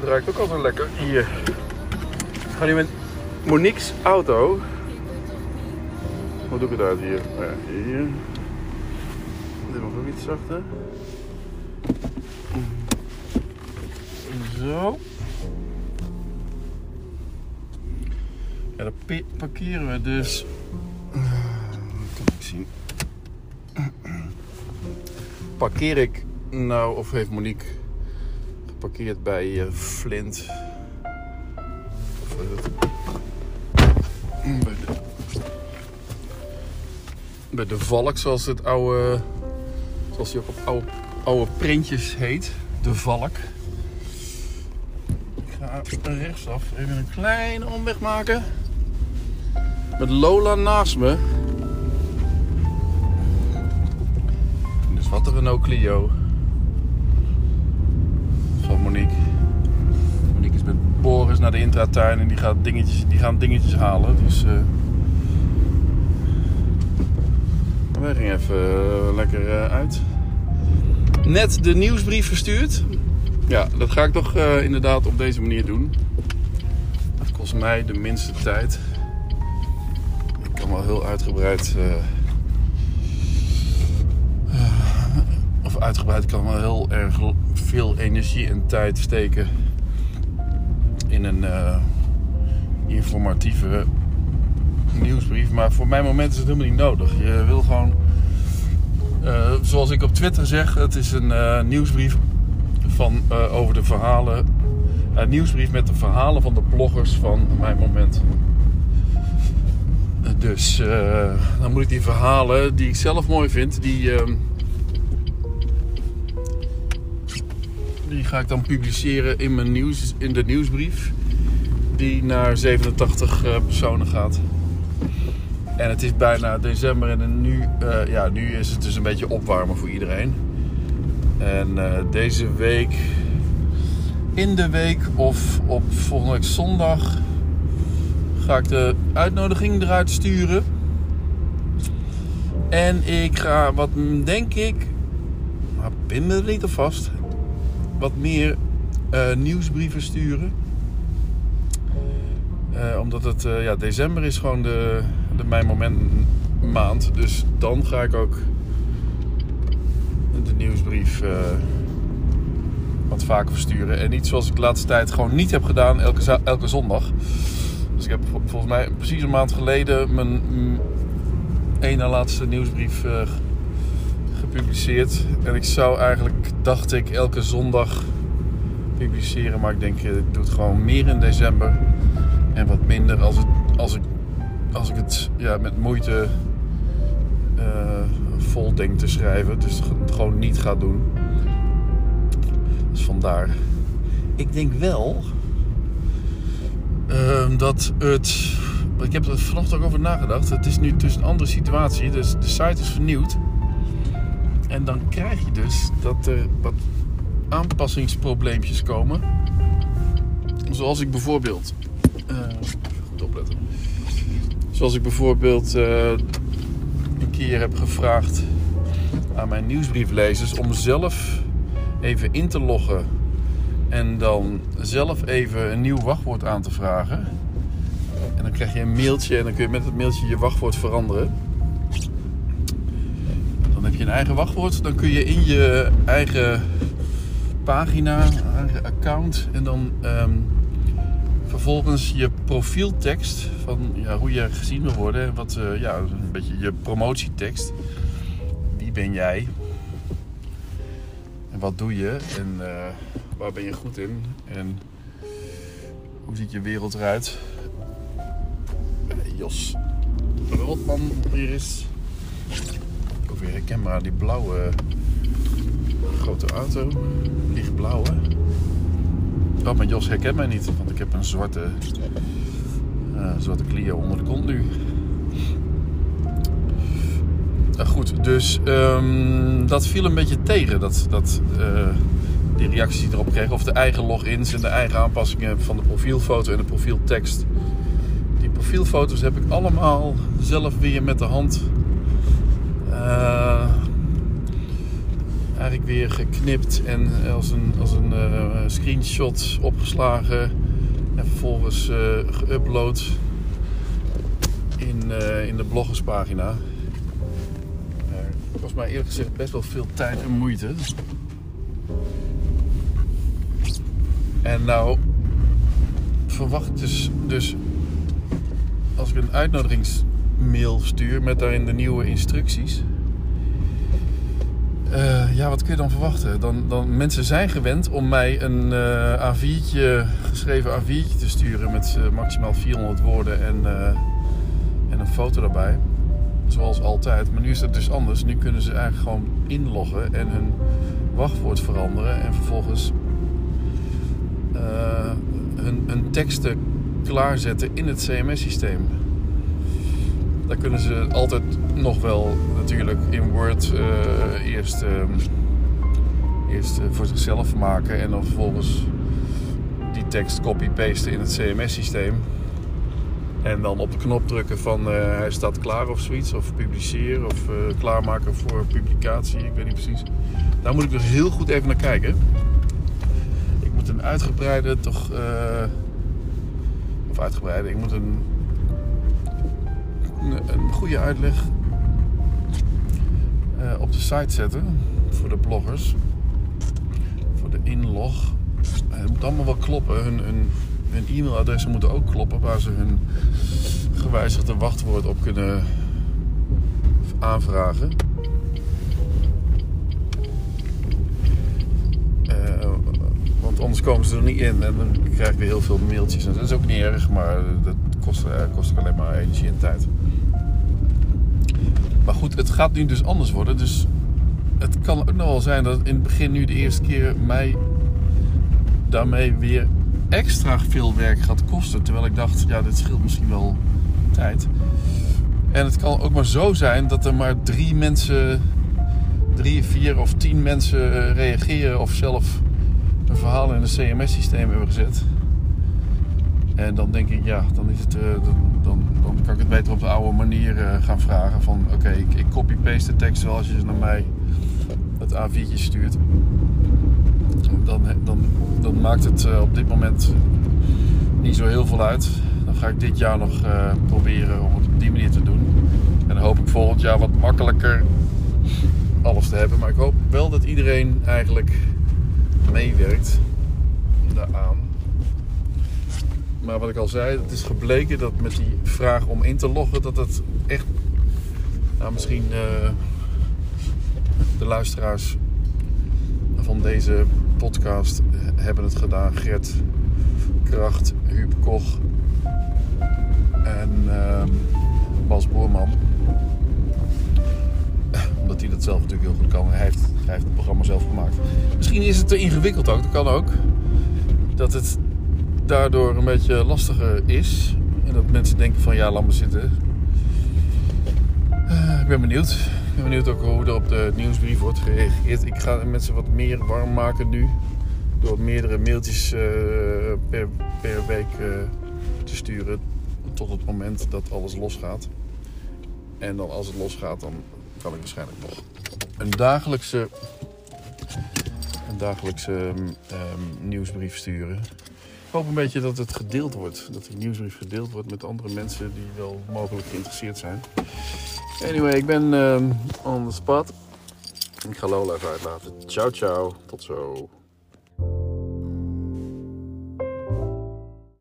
dat ruikt ook al zo lekker. Hier. Ga nu met Monique's auto. Hoe doe ik het uit hier? Oh ja, hier. Dit mag ook iets zachter. Zo. Ja, dan parkeren we dus. Kan ik zien. Parkeer ik nou, of heeft Monique geparkeerd bij eh, Flint? Het? Bij de, Valk, zoals het oude. Zoals die ook op oude, oude printjes heet. De Valk. Ik ga rechtsaf even een kleine omweg maken. Met Lola naast me. Dus wat een Renault Clio. Naar de intratuin en die, gaat dingetjes, die gaan dingetjes halen. Dus eh wij gingen even eh, lekker eh, uit. Net de nieuwsbrief verstuurd. Ja, dat ga ik toch inderdaad op deze manier doen. Dat kost mij de minste tijd. Ik kan wel heel uitgebreid. of uitgebreid kan wel heel erg veel energie en tijd steken in een eh, informatieve nieuwsbrief. Maar voor mijn moment is het helemaal niet nodig. Je wil gewoon, eh, zoals ik op Twitter zeg, het is een eh, nieuwsbrief van, over de verhalen. Een nieuwsbrief met de verhalen van de bloggers van mijn moment. Dus dan moet ik die verhalen die ik zelf mooi vind, die, die ga ik dan publiceren in, mijn nieuws, in de nieuwsbrief. Die naar 87 eh, personen gaat. En het is bijna december en nu, eh, ja, nu is het dus een beetje opwarmen voor iedereen. En eh, deze week, in de week of op volgende week zondag, ga ik de uitnodiging eruit sturen. En ik ga wat, denk ik, maar pin er niet vast, wat meer eh, nieuwsbrieven sturen. Eh, omdat het, eh, ja, december is gewoon de, de mijn moment maand. Dus dan ga ik ook de nieuwsbrief eh, wat vaker versturen. En niet zoals ik de laatste tijd gewoon niet heb gedaan elke, elke zondag. Dus ik heb vol- volgens mij precies een maand geleden mijn ene laatste nieuwsbrief eh, gepubliceerd. En ik zou eigenlijk, dacht ik, elke zondag publiceren. Maar ik denk, eh, ik doe het gewoon meer in december. En wat minder als, het, als, ik, als ik het ja, met moeite eh, vol denk te schrijven. Dus het gewoon niet ga doen. Dus vandaar. Ik denk wel ehm, dat het. Ik heb er vanochtend ook over nagedacht. Het is nu dus een andere situatie. Dus de site is vernieuwd. En dan krijg je dus dat er wat aanpassingsprobleempjes komen. Zoals ik bijvoorbeeld. even goed opletten. Zoals ik bijvoorbeeld eh, een keer heb gevraagd aan mijn nieuwsbrieflezers om zelf even in te loggen. En dan zelf even een nieuw wachtwoord aan te vragen. En dan krijg je een mailtje en dan kun je met het mailtje je wachtwoord veranderen. Eigen wachtwoord. Dan kun je in je eigen pagina, eigen account en dan ehm, vervolgens je profieltekst van ja, hoe je gezien wil worden. en Wat, eh, ja, een beetje je promotietekst. Wie ben jij? En wat doe je? En eh, waar ben je goed in? En hoe ziet je wereld eruit? Eh, Jos Rotman hier is. Weer herkenbaar, die blauwe grote auto. Lichtblauwe. Oh, maar Jos herkent mij niet, want ik heb een zwarte, eh, zwarte Clio onder de kont nu. Nou goed, dus ehm, dat viel een beetje tegen, dat, dat, eh, die reacties die erop kreeg. Of de eigen logins en de eigen aanpassingen van de profielfoto en de profieltekst. Die profielfoto's heb ik allemaal zelf weer met de hand eh, eigenlijk weer geknipt en als een, als een uh, screenshot opgeslagen en vervolgens uh, geüpload in, uh, in de bloggerspagina. kost mij eerlijk gezegd best wel veel tijd en moeite. En nou verwacht ik dus, dus als ik een uitnodigingsmail stuur met daarin de nieuwe instructies. Uh, ja, wat kun je dan verwachten? Dan, dan, mensen zijn gewend om mij een uh, A4'tje, geschreven A4'tje te sturen met uh, maximaal 400 woorden en, en een foto daarbij. Zoals altijd. Maar nu is dat dus anders. Nu kunnen ze eigenlijk gewoon inloggen en hun wachtwoord veranderen. En vervolgens hun, hun teksten klaarzetten in het CMS-systeem. Daar kunnen ze altijd nog wel natuurlijk in Word uh, eerst, uh, eerst uh, voor zichzelf maken en dan vervolgens die tekst copy-pasten in het CMS-systeem. En dan op de knop drukken van hij staat klaar of zoiets, of publiceren of klaarmaken voor publicatie, ik weet niet precies. Daar moet ik dus heel goed even naar kijken. Ik moet een uitgebreide, toch of uitgebreide, ik moet een een goede uitleg uh, op de site zetten voor de bloggers. Voor de inlog. Het moet allemaal wel kloppen. Hun, hun, hun e-mailadressen moeten ook kloppen waar ze hun gewijzigde wachtwoord op kunnen aanvragen. Uh, want anders komen ze er niet in en dan krijg je heel veel mailtjes. En dat is ook niet erg, maar dat kost, kost alleen maar energie en tijd. Maar goed, het gaat nu dus anders worden. Dus het kan ook nog wel zijn dat in het begin nu de eerste keer mij daarmee weer extra veel werk gaat kosten. Terwijl ik dacht, ja, dit scheelt misschien wel tijd. En het kan ook maar zo zijn dat er maar drie mensen, drie, vier of tien mensen eh, reageren of zelf een verhaal in een CMS-systeem hebben gezet. En dan denk ik, ja, dan is het. Uh, op de oude manier uh, gaan vragen. Van oké, ik, ik copy-paste de tekst zoals je ze naar mij het A4'tje stuurt. Dan, dan, dan maakt het uh, op dit moment niet zo heel veel uit. Dan ga ik dit jaar nog uh, proberen om het op die manier te doen. En dan hoop ik volgend jaar wat makkelijker alles te hebben. Maar ik hoop wel dat iedereen eigenlijk meewerkt daaraan. Maar wat ik al zei, het is gebleken dat met die vraag om in te loggen, dat het echt, nou misschien uh, de luisteraars van deze podcast hebben het gedaan. Gert, Kracht, Huub Koch en uh, Bas Boorman. Omdat hij dat zelf natuurlijk heel goed kan. Hij heeft, hij heeft het programma zelf gemaakt. Misschien is het te ingewikkeld ook, dat kan ook. Dat het daardoor een beetje lastiger is. En dat mensen denken van ja, laat me zitten. Uh, ik ben benieuwd. Ik ben benieuwd ook hoe er op de nieuwsbrief wordt gereageerd. Ik ga mensen wat meer warm maken nu. Door meerdere mailtjes uh, per, per week uh, te sturen. Tot het moment dat alles losgaat. En dan als het losgaat, dan kan ik waarschijnlijk nog een dagelijkse, een dagelijkse um, nieuwsbrief sturen. Ik hoop een beetje dat het gedeeld wordt. Dat die nieuwsbrief gedeeld wordt met andere mensen die wel mogelijk geïnteresseerd zijn. Anyway, ik ben uh, on the spot. Ik ga Lola even uitlaten. Ciao, ciao. Tot zo.